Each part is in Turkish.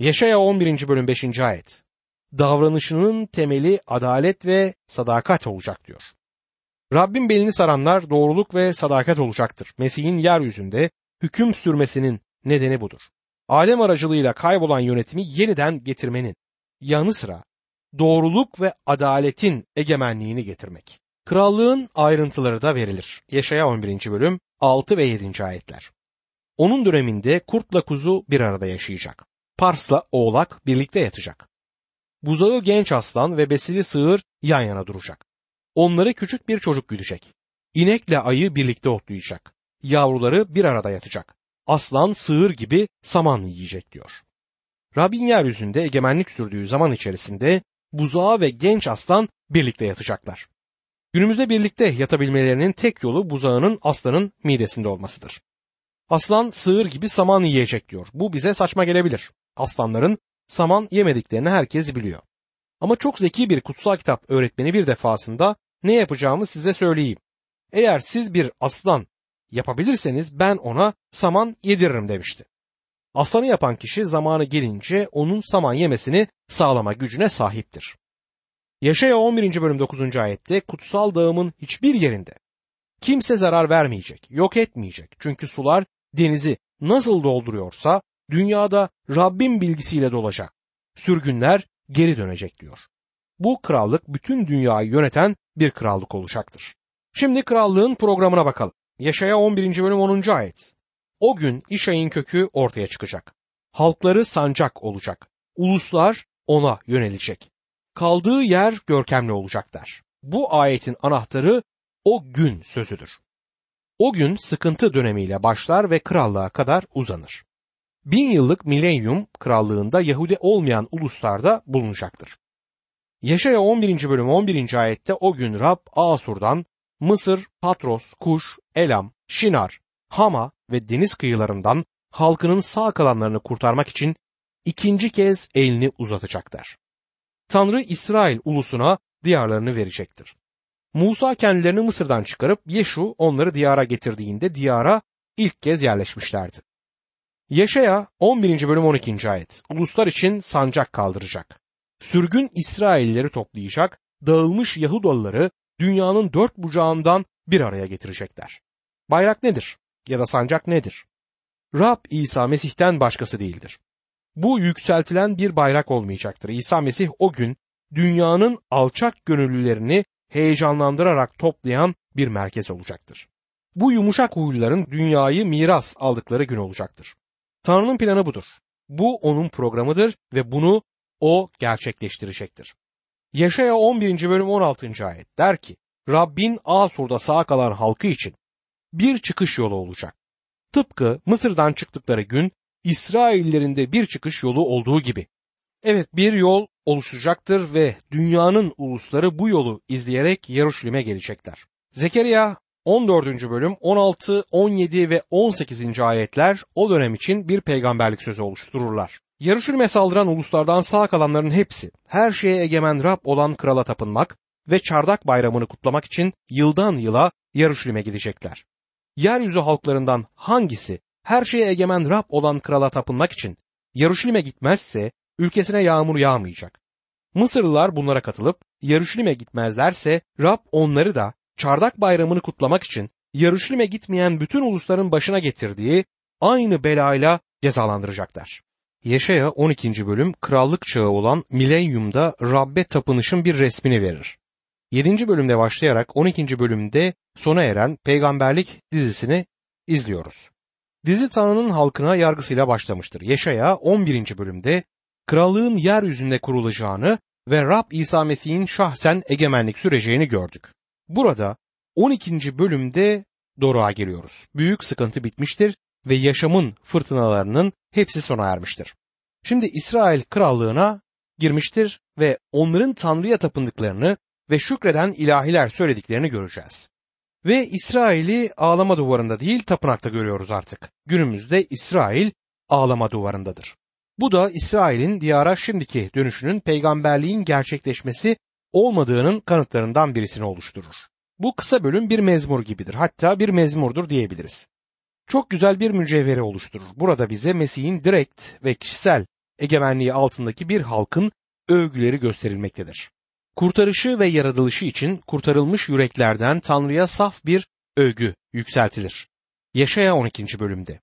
Yaşaya 11. bölüm 5. ayet. Davranışının temeli adalet ve sadakat olacak diyor. Rabbin belini saranlar doğruluk ve sadakat olacaktır. Mesih'in yeryüzünde hüküm sürmesinin nedeni budur. Adem aracılığıyla kaybolan yönetimi yeniden getirmenin yanı sıra doğruluk ve adaletin egemenliğini getirmek. Krallığın ayrıntıları da verilir. Yaşaya 11. bölüm 6 ve 7. ayetler. Onun döneminde kurtla kuzu bir arada yaşayacak. Parsla oğlak birlikte yatacak. Buzağı genç aslan ve besili sığır yan yana duracak. Onları küçük bir çocuk güdecek. İnekle ayı birlikte otlayacak. Yavruları bir arada yatacak. Aslan sığır gibi saman yiyecek diyor. Rabbin yeryüzünde egemenlik sürdüğü zaman içerisinde buzağı ve genç aslan birlikte yatacaklar. Günümüzde birlikte yatabilmelerinin tek yolu buzağının aslanın midesinde olmasıdır. Aslan sığır gibi saman yiyecek diyor. Bu bize saçma gelebilir. Aslanların saman yemediklerini herkes biliyor. Ama çok zeki bir kutsal kitap öğretmeni bir defasında ne yapacağımı size söyleyeyim. Eğer siz bir aslan yapabilirseniz ben ona saman yediririm demişti. Aslanı yapan kişi zamanı gelince onun saman yemesini sağlama gücüne sahiptir. Yaşaya 11. bölüm 9. ayette kutsal dağımın hiçbir yerinde kimse zarar vermeyecek, yok etmeyecek. Çünkü sular denizi nasıl dolduruyorsa dünyada Rabbin bilgisiyle dolacak. Sürgünler geri dönecek diyor. Bu krallık bütün dünyayı yöneten bir krallık olacaktır. Şimdi krallığın programına bakalım. Yaşaya 11. bölüm 10. ayet. O gün İşay'ın kökü ortaya çıkacak. Halkları sancak olacak. Uluslar ona yönelecek. Kaldığı yer görkemli olacak der. Bu ayetin anahtarı o gün sözüdür. O gün sıkıntı dönemiyle başlar ve krallığa kadar uzanır. Bin yıllık milenyum krallığında Yahudi olmayan uluslarda bulunacaktır. Yaşaya 11. bölüm 11. ayette o gün Rab Asur'dan Mısır, Patros, Kuş, Elam, Şinar, Hama ve deniz kıyılarından halkının sağ kalanlarını kurtarmak için ikinci kez elini uzatacaktır. Tanrı İsrail ulusuna diyarlarını verecektir. Musa kendilerini Mısır'dan çıkarıp Yeşu onları diyara getirdiğinde diyara ilk kez yerleşmişlerdi. Yaşaya 11. bölüm 12. ayet. Uluslar için sancak kaldıracak. Sürgün İsrailleri toplayacak, dağılmış Yahudalıları dünyanın dört bucağından bir araya getirecekler. Bayrak nedir? Ya da sancak nedir? Rab İsa Mesih'ten başkası değildir. Bu yükseltilen bir bayrak olmayacaktır. İsa Mesih o gün dünyanın alçak gönüllülerini heyecanlandırarak toplayan bir merkez olacaktır. Bu yumuşak huyluların dünyayı miras aldıkları gün olacaktır. Tanrı'nın planı budur. Bu onun programıdır ve bunu o gerçekleştirecektir. Yaşaya 11. bölüm 16. ayet der ki Rabbin Asur'da sağ kalan halkı için bir çıkış yolu olacak. Tıpkı Mısır'dan çıktıkları gün İsraillerin de bir çıkış yolu olduğu gibi. Evet bir yol oluşacaktır ve dünyanın ulusları bu yolu izleyerek Yaruşilim'e gelecekler. Zekeriya 14. bölüm 16, 17 ve 18. ayetler o dönem için bir peygamberlik sözü oluştururlar. Yarışülme saldıran uluslardan sağ kalanların hepsi her şeye egemen Rab olan krala tapınmak ve çardak bayramını kutlamak için yıldan yıla Yarışülme gidecekler. Yeryüzü halklarından hangisi her şeye egemen Rab olan krala tapınmak için Yarışülme gitmezse ülkesine yağmur yağmayacak. Mısırlılar bunlara katılıp Yarışülme gitmezlerse Rab onları da çardak bayramını kutlamak için Yarışlim'e gitmeyen bütün ulusların başına getirdiği aynı belayla cezalandıracaklar. Yeşaya 12. bölüm krallık çağı olan milenyumda Rabbe tapınışın bir resmini verir. 7. bölümde başlayarak 12. bölümde sona eren peygamberlik dizisini izliyoruz. Dizi Tanrı'nın halkına yargısıyla başlamıştır. Yeşaya 11. bölümde krallığın yeryüzünde kurulacağını ve Rab İsa Mesih'in şahsen egemenlik süreceğini gördük. Burada 12. bölümde Doruk'a geliyoruz. Büyük sıkıntı bitmiştir ve yaşamın fırtınalarının hepsi sona ermiştir. Şimdi İsrail krallığına girmiştir ve onların Tanrı'ya tapındıklarını ve şükreden ilahiler söylediklerini göreceğiz. Ve İsrail'i ağlama duvarında değil tapınakta görüyoruz artık. Günümüzde İsrail ağlama duvarındadır. Bu da İsrail'in diyara şimdiki dönüşünün peygamberliğin gerçekleşmesi olmadığının kanıtlarından birisini oluşturur. Bu kısa bölüm bir mezmur gibidir. Hatta bir mezmurdur diyebiliriz. Çok güzel bir mücevheri oluşturur. Burada bize Mesih'in direkt ve kişisel egemenliği altındaki bir halkın övgüleri gösterilmektedir. Kurtarışı ve yaratılışı için kurtarılmış yüreklerden Tanrı'ya saf bir övgü yükseltilir. Yaşaya 12. bölümde.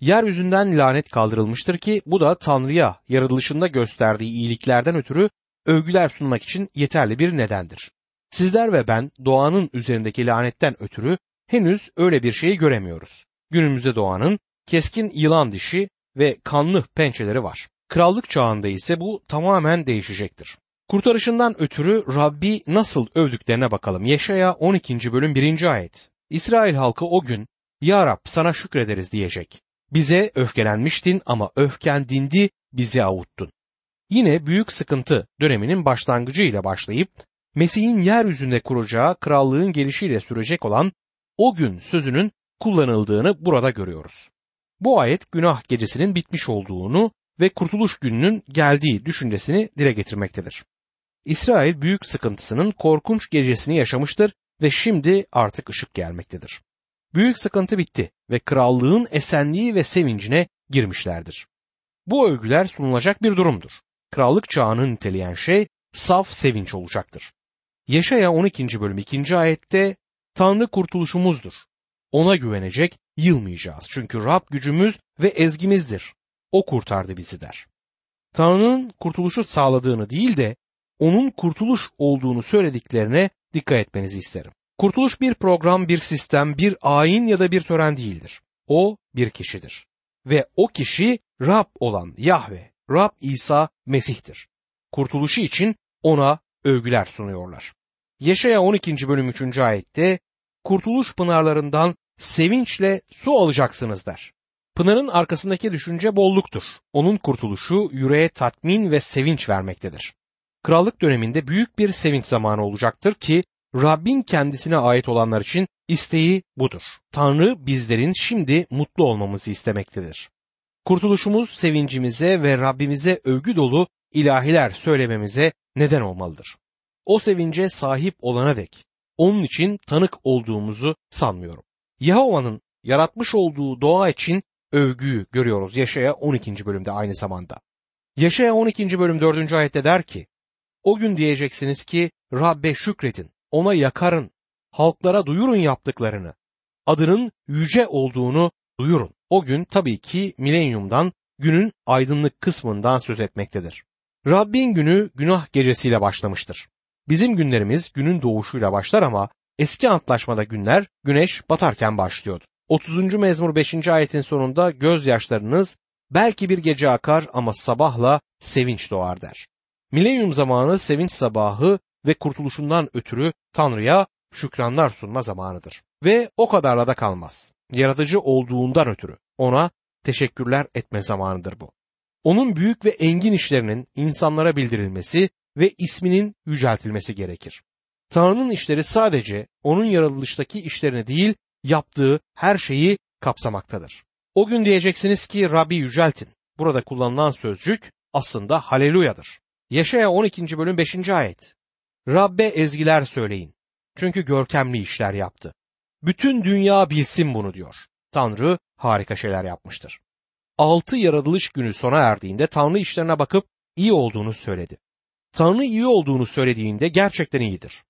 Yeryüzünden lanet kaldırılmıştır ki bu da Tanrı'ya yaratılışında gösterdiği iyiliklerden ötürü övgüler sunmak için yeterli bir nedendir. Sizler ve ben doğanın üzerindeki lanetten ötürü henüz öyle bir şeyi göremiyoruz. Günümüzde doğanın keskin yılan dişi ve kanlı pençeleri var. Krallık çağında ise bu tamamen değişecektir. Kurtarışından ötürü Rabbi nasıl övdüklerine bakalım. Yeşaya 12. bölüm 1. ayet. İsrail halkı o gün Ya Rab sana şükrederiz diyecek. Bize öfkelenmiştin ama öfken dindi bizi avuttun. Yine büyük sıkıntı döneminin başlangıcı ile başlayıp Mesih'in yeryüzünde kuracağı krallığın gelişiyle sürecek olan o gün sözünün kullanıldığını burada görüyoruz. Bu ayet günah gecesinin bitmiş olduğunu ve kurtuluş gününün geldiği düşüncesini dile getirmektedir. İsrail büyük sıkıntısının korkunç gecesini yaşamıştır ve şimdi artık ışık gelmektedir. Büyük sıkıntı bitti ve krallığın esenliği ve sevincine girmişlerdir. Bu övgüler sunulacak bir durumdur. Krallık çağını niteleyen şey saf sevinç olacaktır. Yaşaya 12. bölüm 2. ayette Tanrı kurtuluşumuzdur. Ona güvenecek, yılmayacağız. Çünkü Rab gücümüz ve ezgimizdir. O kurtardı bizi der. Tanrı'nın kurtuluşu sağladığını değil de onun kurtuluş olduğunu söylediklerine dikkat etmenizi isterim. Kurtuluş bir program, bir sistem, bir ayin ya da bir tören değildir. O bir kişidir. Ve o kişi Rab olan Yahve, Rab İsa Mesih'tir. Kurtuluşu için ona övgüler sunuyorlar. Yaşaya 12. bölüm 3. ayette kurtuluş pınarlarından sevinçle su alacaksınız der. Pınarın arkasındaki düşünce bolluktur. Onun kurtuluşu yüreğe tatmin ve sevinç vermektedir. Krallık döneminde büyük bir sevinç zamanı olacaktır ki Rabbin kendisine ait olanlar için isteği budur. Tanrı bizlerin şimdi mutlu olmamızı istemektedir. Kurtuluşumuz sevincimize ve Rabbimize övgü dolu ilahiler söylememize neden olmalıdır. O sevince sahip olana dek onun için tanık olduğumuzu sanmıyorum. Yahova'nın yaratmış olduğu doğa için övgüyü görüyoruz Yaşaya 12. bölümde aynı zamanda. Yaşaya 12. bölüm 4. ayette der ki, O gün diyeceksiniz ki Rabbe şükredin, ona yakarın, halklara duyurun yaptıklarını, adının yüce olduğunu duyurun. O gün tabii ki milenyumdan günün aydınlık kısmından söz etmektedir. Rabbin günü günah gecesiyle başlamıştır. Bizim günlerimiz günün doğuşuyla başlar ama eski antlaşmada günler güneş batarken başlıyordu. 30. mezmur 5. ayetin sonunda gözyaşlarınız belki bir gece akar ama sabahla sevinç doğar der. Milenyum zamanı sevinç sabahı ve kurtuluşundan ötürü Tanrı'ya şükranlar sunma zamanıdır. Ve o kadarla da kalmaz. Yaratıcı olduğundan ötürü ona teşekkürler etme zamanıdır bu. Onun büyük ve engin işlerinin insanlara bildirilmesi ve isminin yüceltilmesi gerekir. Tanrı'nın işleri sadece onun yaratılıştaki işlerini değil, yaptığı her şeyi kapsamaktadır. O gün diyeceksiniz ki Rabbi yüceltin. Burada kullanılan sözcük aslında haleluyadır. Yaşaya 12. bölüm 5. ayet. Rabbe ezgiler söyleyin. Çünkü görkemli işler yaptı. Bütün dünya bilsin bunu diyor. Tanrı harika şeyler yapmıştır. Altı yaratılış günü sona erdiğinde Tanrı işlerine bakıp iyi olduğunu söyledi. Tanrı iyi olduğunu söylediğinde gerçekten iyidir.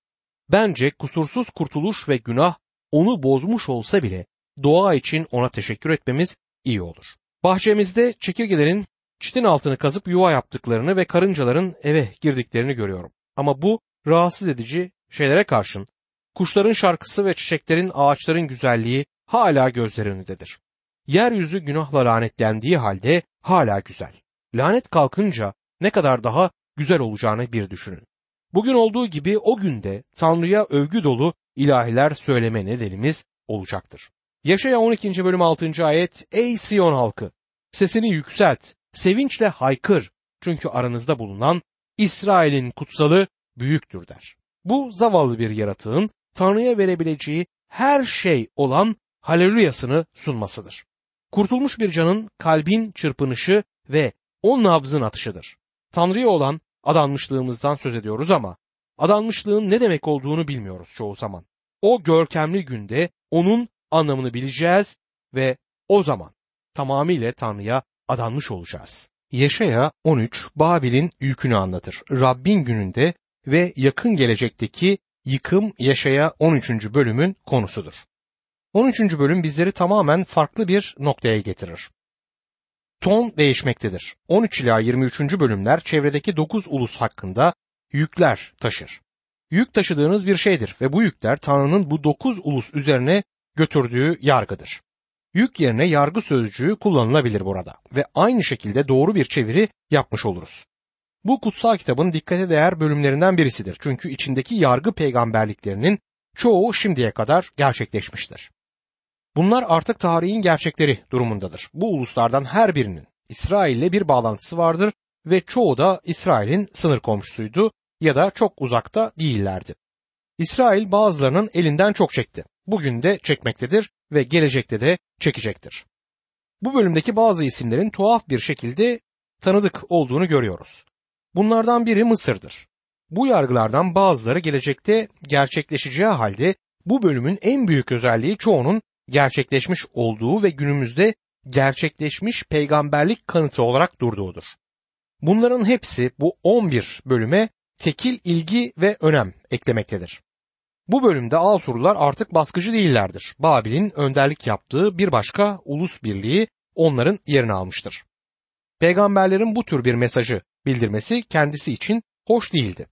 Bence kusursuz kurtuluş ve günah onu bozmuş olsa bile doğa için ona teşekkür etmemiz iyi olur. Bahçemizde çekirgelerin çitin altını kazıp yuva yaptıklarını ve karıncaların eve girdiklerini görüyorum. Ama bu rahatsız edici şeylere karşın kuşların şarkısı ve çiçeklerin ağaçların güzelliği hala gözler önündedir. Yeryüzü günahla lanetlendiği halde hala güzel. Lanet kalkınca ne kadar daha güzel olacağını bir düşünün. Bugün olduğu gibi o günde Tanrı'ya övgü dolu ilahiler söyleme nedenimiz olacaktır. Yaşaya 12. bölüm 6. ayet Ey Siyon halkı sesini yükselt sevinçle haykır çünkü aranızda bulunan İsrail'in kutsalı büyüktür der. Bu zavallı bir yaratığın Tanrı'ya verebileceği her şey olan haleluyasını sunmasıdır. Kurtulmuş bir canın kalbin çırpınışı ve o nabzın atışıdır. Tanrı'ya olan adanmışlığımızdan söz ediyoruz ama adanmışlığın ne demek olduğunu bilmiyoruz çoğu zaman. O görkemli günde onun anlamını bileceğiz ve o zaman tamamıyla Tanrı'ya adanmış olacağız. Yaşaya 13 Babil'in yükünü anlatır. Rabbin gününde ve yakın gelecekteki yıkım Yaşaya 13. bölümün konusudur. 13. bölüm bizleri tamamen farklı bir noktaya getirir. Ton değişmektedir. 13 ila 23. bölümler çevredeki 9 ulus hakkında yükler taşır. Yük taşıdığınız bir şeydir ve bu yükler Tanrı'nın bu 9 ulus üzerine götürdüğü yargıdır. Yük yerine yargı sözcüğü kullanılabilir burada ve aynı şekilde doğru bir çeviri yapmış oluruz. Bu kutsal kitabın dikkate değer bölümlerinden birisidir. Çünkü içindeki yargı peygamberliklerinin çoğu şimdiye kadar gerçekleşmiştir. Bunlar artık tarihin gerçekleri durumundadır. Bu uluslardan her birinin İsrail ile bir bağlantısı vardır ve çoğu da İsrail'in sınır komşusuydu ya da çok uzakta değillerdi. İsrail bazılarının elinden çok çekti. Bugün de çekmektedir ve gelecekte de çekecektir. Bu bölümdeki bazı isimlerin tuhaf bir şekilde tanıdık olduğunu görüyoruz. Bunlardan biri Mısır'dır. Bu yargılardan bazıları gelecekte gerçekleşeceği halde bu bölümün en büyük özelliği çoğunun gerçekleşmiş olduğu ve günümüzde gerçekleşmiş peygamberlik kanıtı olarak durduğudur. Bunların hepsi bu 11 bölüme tekil ilgi ve önem eklemektedir. Bu bölümde Asurlular artık baskıcı değillerdir. Babil'in önderlik yaptığı bir başka ulus birliği onların yerini almıştır. Peygamberlerin bu tür bir mesajı bildirmesi kendisi için hoş değildi.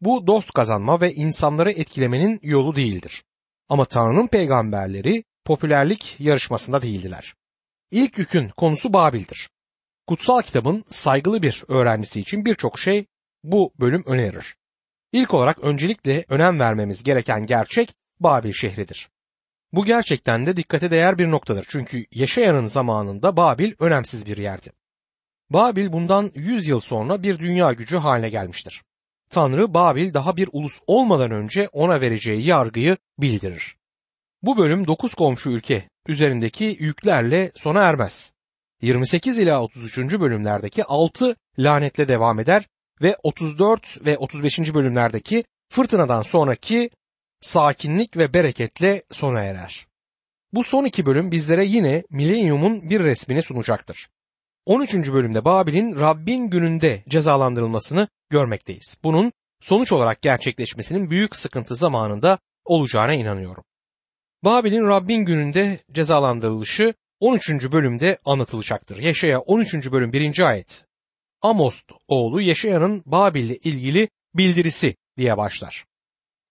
Bu dost kazanma ve insanları etkilemenin yolu değildir. Ama Tanrı'nın peygamberleri popülerlik yarışmasında değildiler. İlk yükün konusu Babil'dir. Kutsal kitabın saygılı bir öğrencisi için birçok şey bu bölüm önerir. İlk olarak öncelikle önem vermemiz gereken gerçek Babil şehridir. Bu gerçekten de dikkate değer bir noktadır çünkü yaşayanın zamanında Babil önemsiz bir yerdi. Babil bundan 100 yıl sonra bir dünya gücü haline gelmiştir. Tanrı Babil daha bir ulus olmadan önce ona vereceği yargıyı bildirir. Bu bölüm 9 komşu ülke üzerindeki yüklerle sona ermez. 28 ila 33. bölümlerdeki 6 lanetle devam eder ve 34 ve 35. bölümlerdeki fırtınadan sonraki sakinlik ve bereketle sona erer. Bu son iki bölüm bizlere yine milenyumun bir resmini sunacaktır. 13. bölümde Babil'in Rabbin gününde cezalandırılmasını görmekteyiz. Bunun sonuç olarak gerçekleşmesinin büyük sıkıntı zamanında olacağına inanıyorum. Babil'in Rabbin gününde cezalandırılışı 13. bölümde anlatılacaktır. Yaşaya 13. bölüm 1. ayet. Amos oğlu Yaşaya'nın Babil ile ilgili bildirisi diye başlar.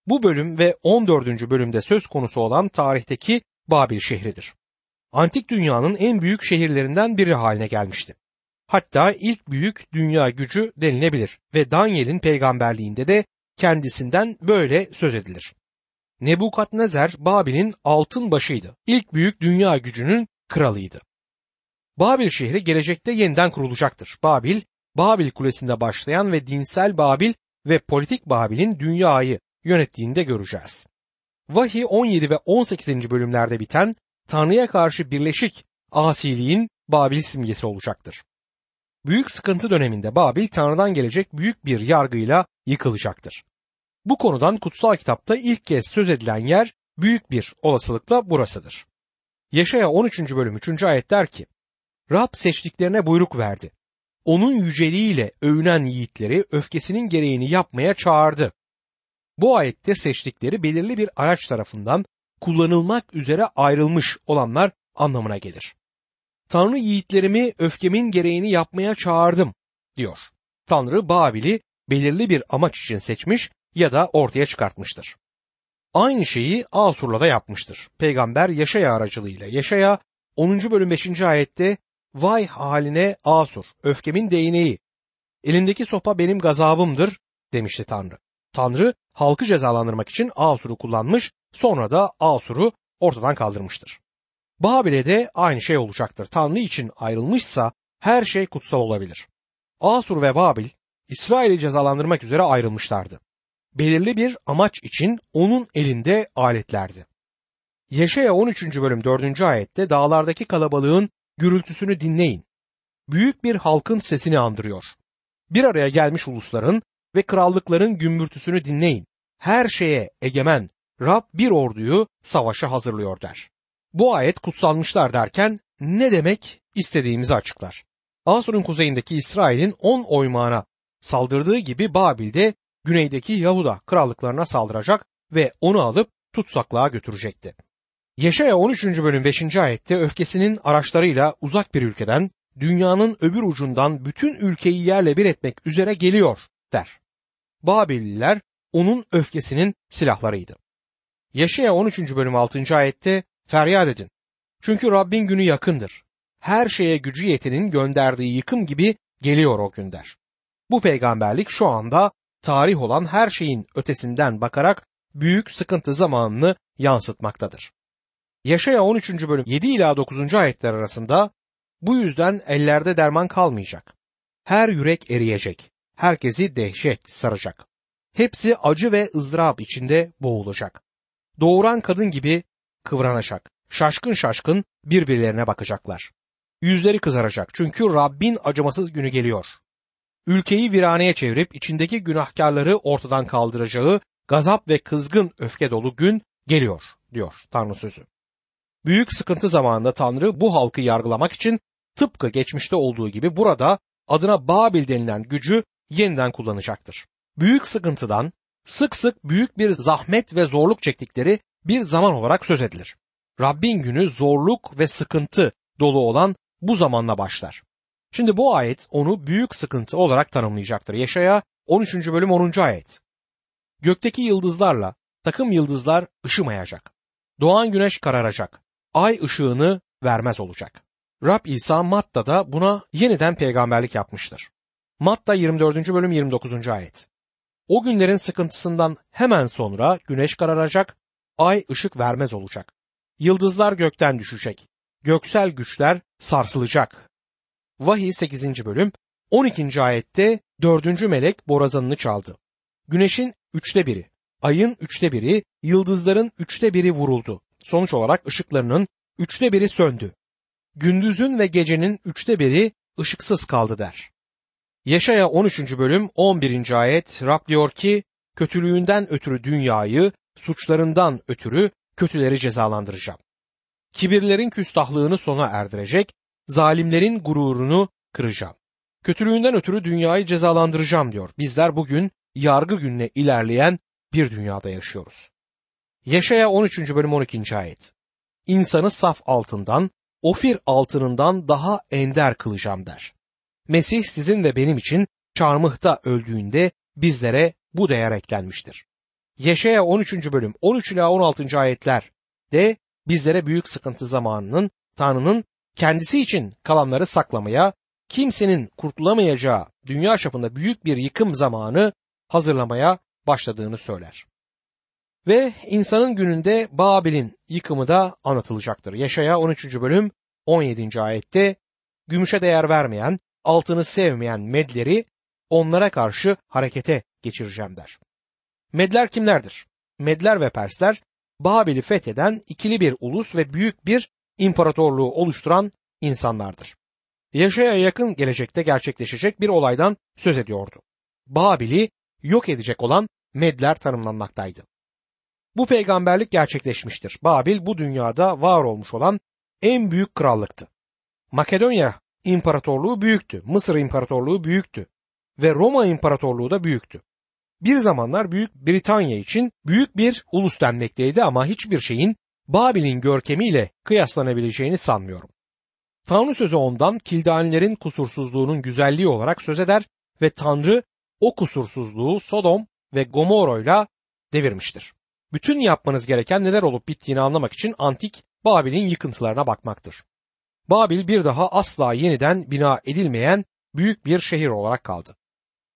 Bu bölüm ve 14. bölümde söz konusu olan tarihteki Babil şehridir. Antik dünyanın en büyük şehirlerinden biri haline gelmişti. Hatta ilk büyük dünya gücü denilebilir ve Daniel'in peygamberliğinde de kendisinden böyle söz edilir. Nebukadnezer Babil'in altın başıydı. İlk büyük dünya gücünün kralıydı. Babil şehri gelecekte yeniden kurulacaktır. Babil, Babil Kulesi'nde başlayan ve dinsel Babil ve politik Babil'in dünyayı yönettiğinde göreceğiz. Vahiy 17 ve 18. bölümlerde biten Tanrı'ya karşı birleşik asiliğin Babil simgesi olacaktır. Büyük sıkıntı döneminde Babil Tanrı'dan gelecek büyük bir yargıyla yıkılacaktır. Bu konudan kutsal kitapta ilk kez söz edilen yer büyük bir olasılıkla burasıdır. Yaşaya 13. bölüm 3. ayet der ki, Rab seçtiklerine buyruk verdi. Onun yüceliğiyle övünen yiğitleri öfkesinin gereğini yapmaya çağırdı. Bu ayette seçtikleri belirli bir araç tarafından kullanılmak üzere ayrılmış olanlar anlamına gelir. Tanrı yiğitlerimi öfkemin gereğini yapmaya çağırdım diyor. Tanrı Babil'i belirli bir amaç için seçmiş ya da ortaya çıkartmıştır. Aynı şeyi Asur'la da yapmıştır. Peygamber Yaşaya aracılığıyla Yaşaya 10. bölüm 5. ayette Vay haline Asur, öfkemin değneği, elindeki sopa benim gazabımdır demişti Tanrı. Tanrı halkı cezalandırmak için Asur'u kullanmış, sonra da Asur'u ortadan kaldırmıştır. Babil'e de aynı şey olacaktır. Tanrı için ayrılmışsa her şey kutsal olabilir. Asur ve Babil İsrail'i cezalandırmak üzere ayrılmışlardı belirli bir amaç için onun elinde aletlerdi. Yaşaya 13. bölüm 4. ayette dağlardaki kalabalığın gürültüsünü dinleyin. Büyük bir halkın sesini andırıyor. Bir araya gelmiş ulusların ve krallıkların gümbürtüsünü dinleyin. Her şeye egemen Rab bir orduyu savaşa hazırlıyor der. Bu ayet kutsalmışlar derken ne demek istediğimizi açıklar. Asur'un kuzeyindeki İsrail'in 10 oymağına saldırdığı gibi Babil'de güneydeki Yahuda krallıklarına saldıracak ve onu alıp tutsaklığa götürecekti. Yaşaya 13. bölüm 5. ayette öfkesinin araçlarıyla uzak bir ülkeden dünyanın öbür ucundan bütün ülkeyi yerle bir etmek üzere geliyor der. Babililer onun öfkesinin silahlarıydı. Yaşaya 13. bölüm 6. ayette feryat edin. Çünkü Rabbin günü yakındır. Her şeye gücü yetenin gönderdiği yıkım gibi geliyor o gün der. Bu peygamberlik şu anda tarih olan her şeyin ötesinden bakarak büyük sıkıntı zamanını yansıtmaktadır. Yaşaya 13. bölüm 7 ila 9. ayetler arasında bu yüzden ellerde derman kalmayacak. Her yürek eriyecek. Herkesi dehşet saracak. Hepsi acı ve ızdırap içinde boğulacak. Doğuran kadın gibi kıvranacak. Şaşkın şaşkın birbirlerine bakacaklar. Yüzleri kızaracak çünkü Rabbin acımasız günü geliyor. Ülkeyi viraneye çevirip içindeki günahkarları ortadan kaldıracağı gazap ve kızgın öfke dolu gün geliyor diyor Tanrı sözü. Büyük sıkıntı zamanında Tanrı bu halkı yargılamak için tıpkı geçmişte olduğu gibi burada adına Babil denilen gücü yeniden kullanacaktır. Büyük sıkıntıdan sık sık büyük bir zahmet ve zorluk çektikleri bir zaman olarak söz edilir. Rabbin günü zorluk ve sıkıntı dolu olan bu zamanla başlar. Şimdi bu ayet onu büyük sıkıntı olarak tanımlayacaktır. Yaşaya 13. bölüm 10. ayet. Gökteki yıldızlarla takım yıldızlar ışımayacak. Doğan güneş kararacak. Ay ışığını vermez olacak. Rab İsa Matta'da buna yeniden peygamberlik yapmıştır. Matta 24. bölüm 29. ayet. O günlerin sıkıntısından hemen sonra güneş kararacak, ay ışık vermez olacak. Yıldızlar gökten düşecek. Göksel güçler sarsılacak. Vahiy 8. bölüm 12. ayette 4. melek borazanını çaldı. Güneşin üçte biri, ayın üçte biri, yıldızların üçte biri vuruldu. Sonuç olarak ışıklarının üçte biri söndü. Gündüzün ve gecenin üçte biri ışıksız kaldı der. Yaşaya 13. bölüm 11. ayet Rab diyor ki kötülüğünden ötürü dünyayı, suçlarından ötürü kötüleri cezalandıracağım. Kibirlerin küstahlığını sona erdirecek, zalimlerin gururunu kıracağım. Kötülüğünden ötürü dünyayı cezalandıracağım diyor. Bizler bugün yargı gününe ilerleyen bir dünyada yaşıyoruz. Yaşaya 13. bölüm 12. ayet. İnsanı saf altından, ofir altınından daha ender kılacağım der. Mesih sizin ve benim için çarmıhta öldüğünde bizlere bu değer eklenmiştir. Yaşaya 13. bölüm 13 ila 16. ayetler de bizlere büyük sıkıntı zamanının Tanrı'nın kendisi için kalanları saklamaya, kimsenin kurtulamayacağı dünya çapında büyük bir yıkım zamanı hazırlamaya başladığını söyler. Ve insanın gününde Babil'in yıkımı da anlatılacaktır. Yaşaya 13. bölüm 17. ayette gümüşe değer vermeyen, altını sevmeyen medleri onlara karşı harekete geçireceğim der. Medler kimlerdir? Medler ve Persler Babil'i fetheden ikili bir ulus ve büyük bir imparatorluğu oluşturan insanlardır. Yaşaya yakın gelecekte gerçekleşecek bir olaydan söz ediyordu. Babil'i yok edecek olan Medler tanımlanmaktaydı. Bu peygamberlik gerçekleşmiştir. Babil bu dünyada var olmuş olan en büyük krallıktı. Makedonya İmparatorluğu büyüktü, Mısır İmparatorluğu büyüktü ve Roma İmparatorluğu da büyüktü. Bir zamanlar Büyük Britanya için büyük bir ulus denmekteydi ama hiçbir şeyin Babil'in görkemiyle kıyaslanabileceğini sanmıyorum. Tanrı sözü ondan Kildanilerin kusursuzluğunun güzelliği olarak söz eder ve Tanrı o kusursuzluğu Sodom ve Gomorra'yla devirmiştir. Bütün yapmanız gereken neler olup bittiğini anlamak için antik Babil'in yıkıntılarına bakmaktır. Babil bir daha asla yeniden bina edilmeyen büyük bir şehir olarak kaldı.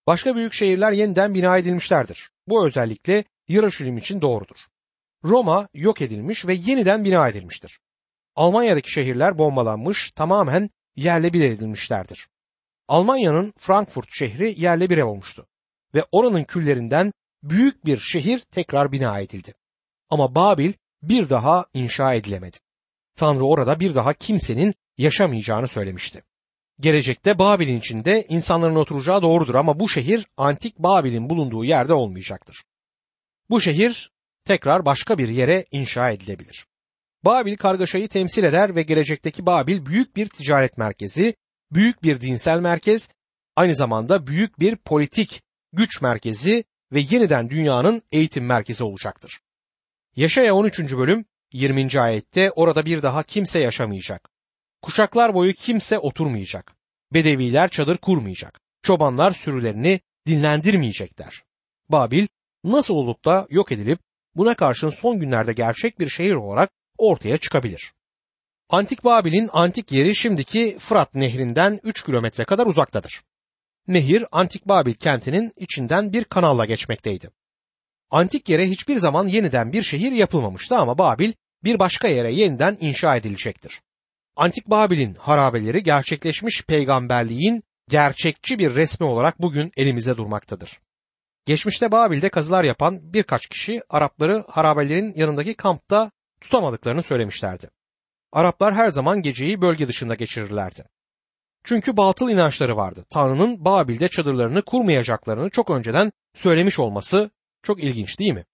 Başka büyük şehirler yeniden bina edilmişlerdir. Bu özellikle Yarışilim için doğrudur. Roma yok edilmiş ve yeniden bina edilmiştir. Almanya'daki şehirler bombalanmış, tamamen yerle bir edilmişlerdir. Almanya'nın Frankfurt şehri yerle bir olmuştu ve oranın küllerinden büyük bir şehir tekrar bina edildi. Ama Babil bir daha inşa edilemedi. Tanrı orada bir daha kimsenin yaşamayacağını söylemişti. Gelecekte Babil'in içinde insanların oturacağı doğrudur ama bu şehir antik Babil'in bulunduğu yerde olmayacaktır. Bu şehir tekrar başka bir yere inşa edilebilir. Babil kargaşayı temsil eder ve gelecekteki Babil büyük bir ticaret merkezi, büyük bir dinsel merkez, aynı zamanda büyük bir politik güç merkezi ve yeniden dünyanın eğitim merkezi olacaktır. Yaşaya 13. bölüm 20. ayette orada bir daha kimse yaşamayacak. Kuşaklar boyu kimse oturmayacak. Bedeviler çadır kurmayacak. Çobanlar sürülerini dinlendirmeyecekler. Babil nasıl olup da yok edilip buna karşın son günlerde gerçek bir şehir olarak ortaya çıkabilir. Antik Babil'in antik yeri şimdiki Fırat Nehri'nden 3 kilometre kadar uzaktadır. Nehir Antik Babil kentinin içinden bir kanalla geçmekteydi. Antik yere hiçbir zaman yeniden bir şehir yapılmamıştı ama Babil bir başka yere yeniden inşa edilecektir. Antik Babil'in harabeleri gerçekleşmiş peygamberliğin gerçekçi bir resmi olarak bugün elimizde durmaktadır. Geçmişte Babil'de kazılar yapan birkaç kişi Arapları harabelerin yanındaki kampta tutamadıklarını söylemişlerdi. Araplar her zaman geceyi bölge dışında geçirirlerdi. Çünkü batıl inançları vardı. Tanrı'nın Babil'de çadırlarını kurmayacaklarını çok önceden söylemiş olması çok ilginç değil mi?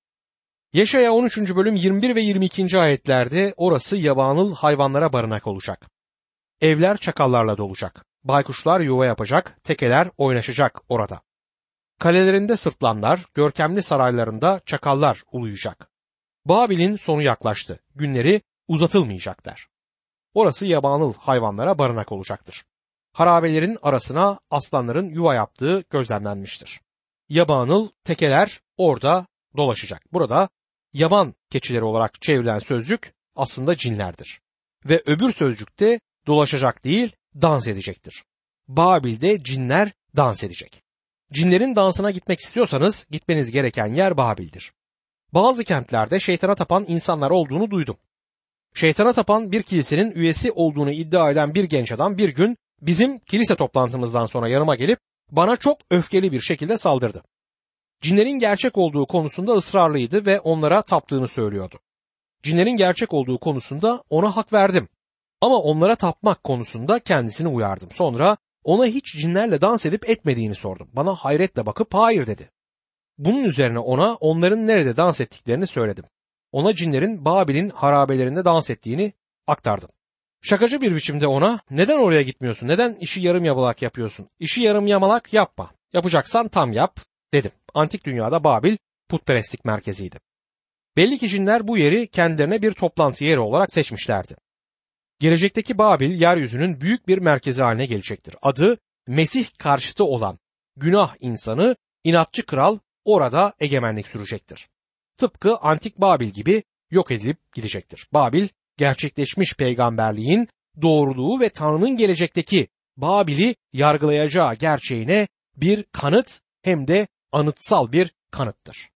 Yaşaya 13. bölüm 21 ve 22. ayetlerde orası yabanıl hayvanlara barınak olacak. Evler çakallarla dolacak. Baykuşlar yuva yapacak, tekeler oynaşacak orada. Kalelerinde sırtlanlar, görkemli saraylarında çakallar uluyacak. Babil'in sonu yaklaştı. Günleri uzatılmayacaklar. Orası yabanıl hayvanlara barınak olacaktır. Harabelerin arasına aslanların yuva yaptığı gözlemlenmiştir. Yabanıl tekeler orada dolaşacak. Burada yaban keçileri olarak çevrilen sözcük aslında cinlerdir. Ve öbür sözcükte dolaşacak değil, dans edecektir. Babil'de cinler dans edecek. Cinlerin dansına gitmek istiyorsanız gitmeniz gereken yer Babil'dir. Bazı kentlerde şeytana tapan insanlar olduğunu duydum. Şeytana tapan bir kilisenin üyesi olduğunu iddia eden bir genç adam bir gün bizim kilise toplantımızdan sonra yanıma gelip bana çok öfkeli bir şekilde saldırdı. Cinlerin gerçek olduğu konusunda ısrarlıydı ve onlara taptığını söylüyordu. Cinlerin gerçek olduğu konusunda ona hak verdim. Ama onlara tapmak konusunda kendisini uyardım. Sonra ona hiç cinlerle dans edip etmediğini sordum. Bana hayretle bakıp hayır dedi. Bunun üzerine ona onların nerede dans ettiklerini söyledim. Ona cinlerin Babil'in harabelerinde dans ettiğini aktardım. Şakacı bir biçimde ona neden oraya gitmiyorsun? Neden işi yarım yamalak yapıyorsun? İşi yarım yamalak yapma. Yapacaksan tam yap dedim. Antik dünyada Babil putperestlik merkeziydi. Belli ki cinler bu yeri kendilerine bir toplantı yeri olarak seçmişlerdi. Gelecekteki Babil yeryüzünün büyük bir merkezi haline gelecektir. Adı Mesih karşıtı olan günah insanı, inatçı kral orada egemenlik sürecektir. Tıpkı antik Babil gibi yok edilip gidecektir. Babil gerçekleşmiş peygamberliğin doğruluğu ve Tanrı'nın gelecekteki Babil'i yargılayacağı gerçeğine bir kanıt hem de anıtsal bir kanıttır.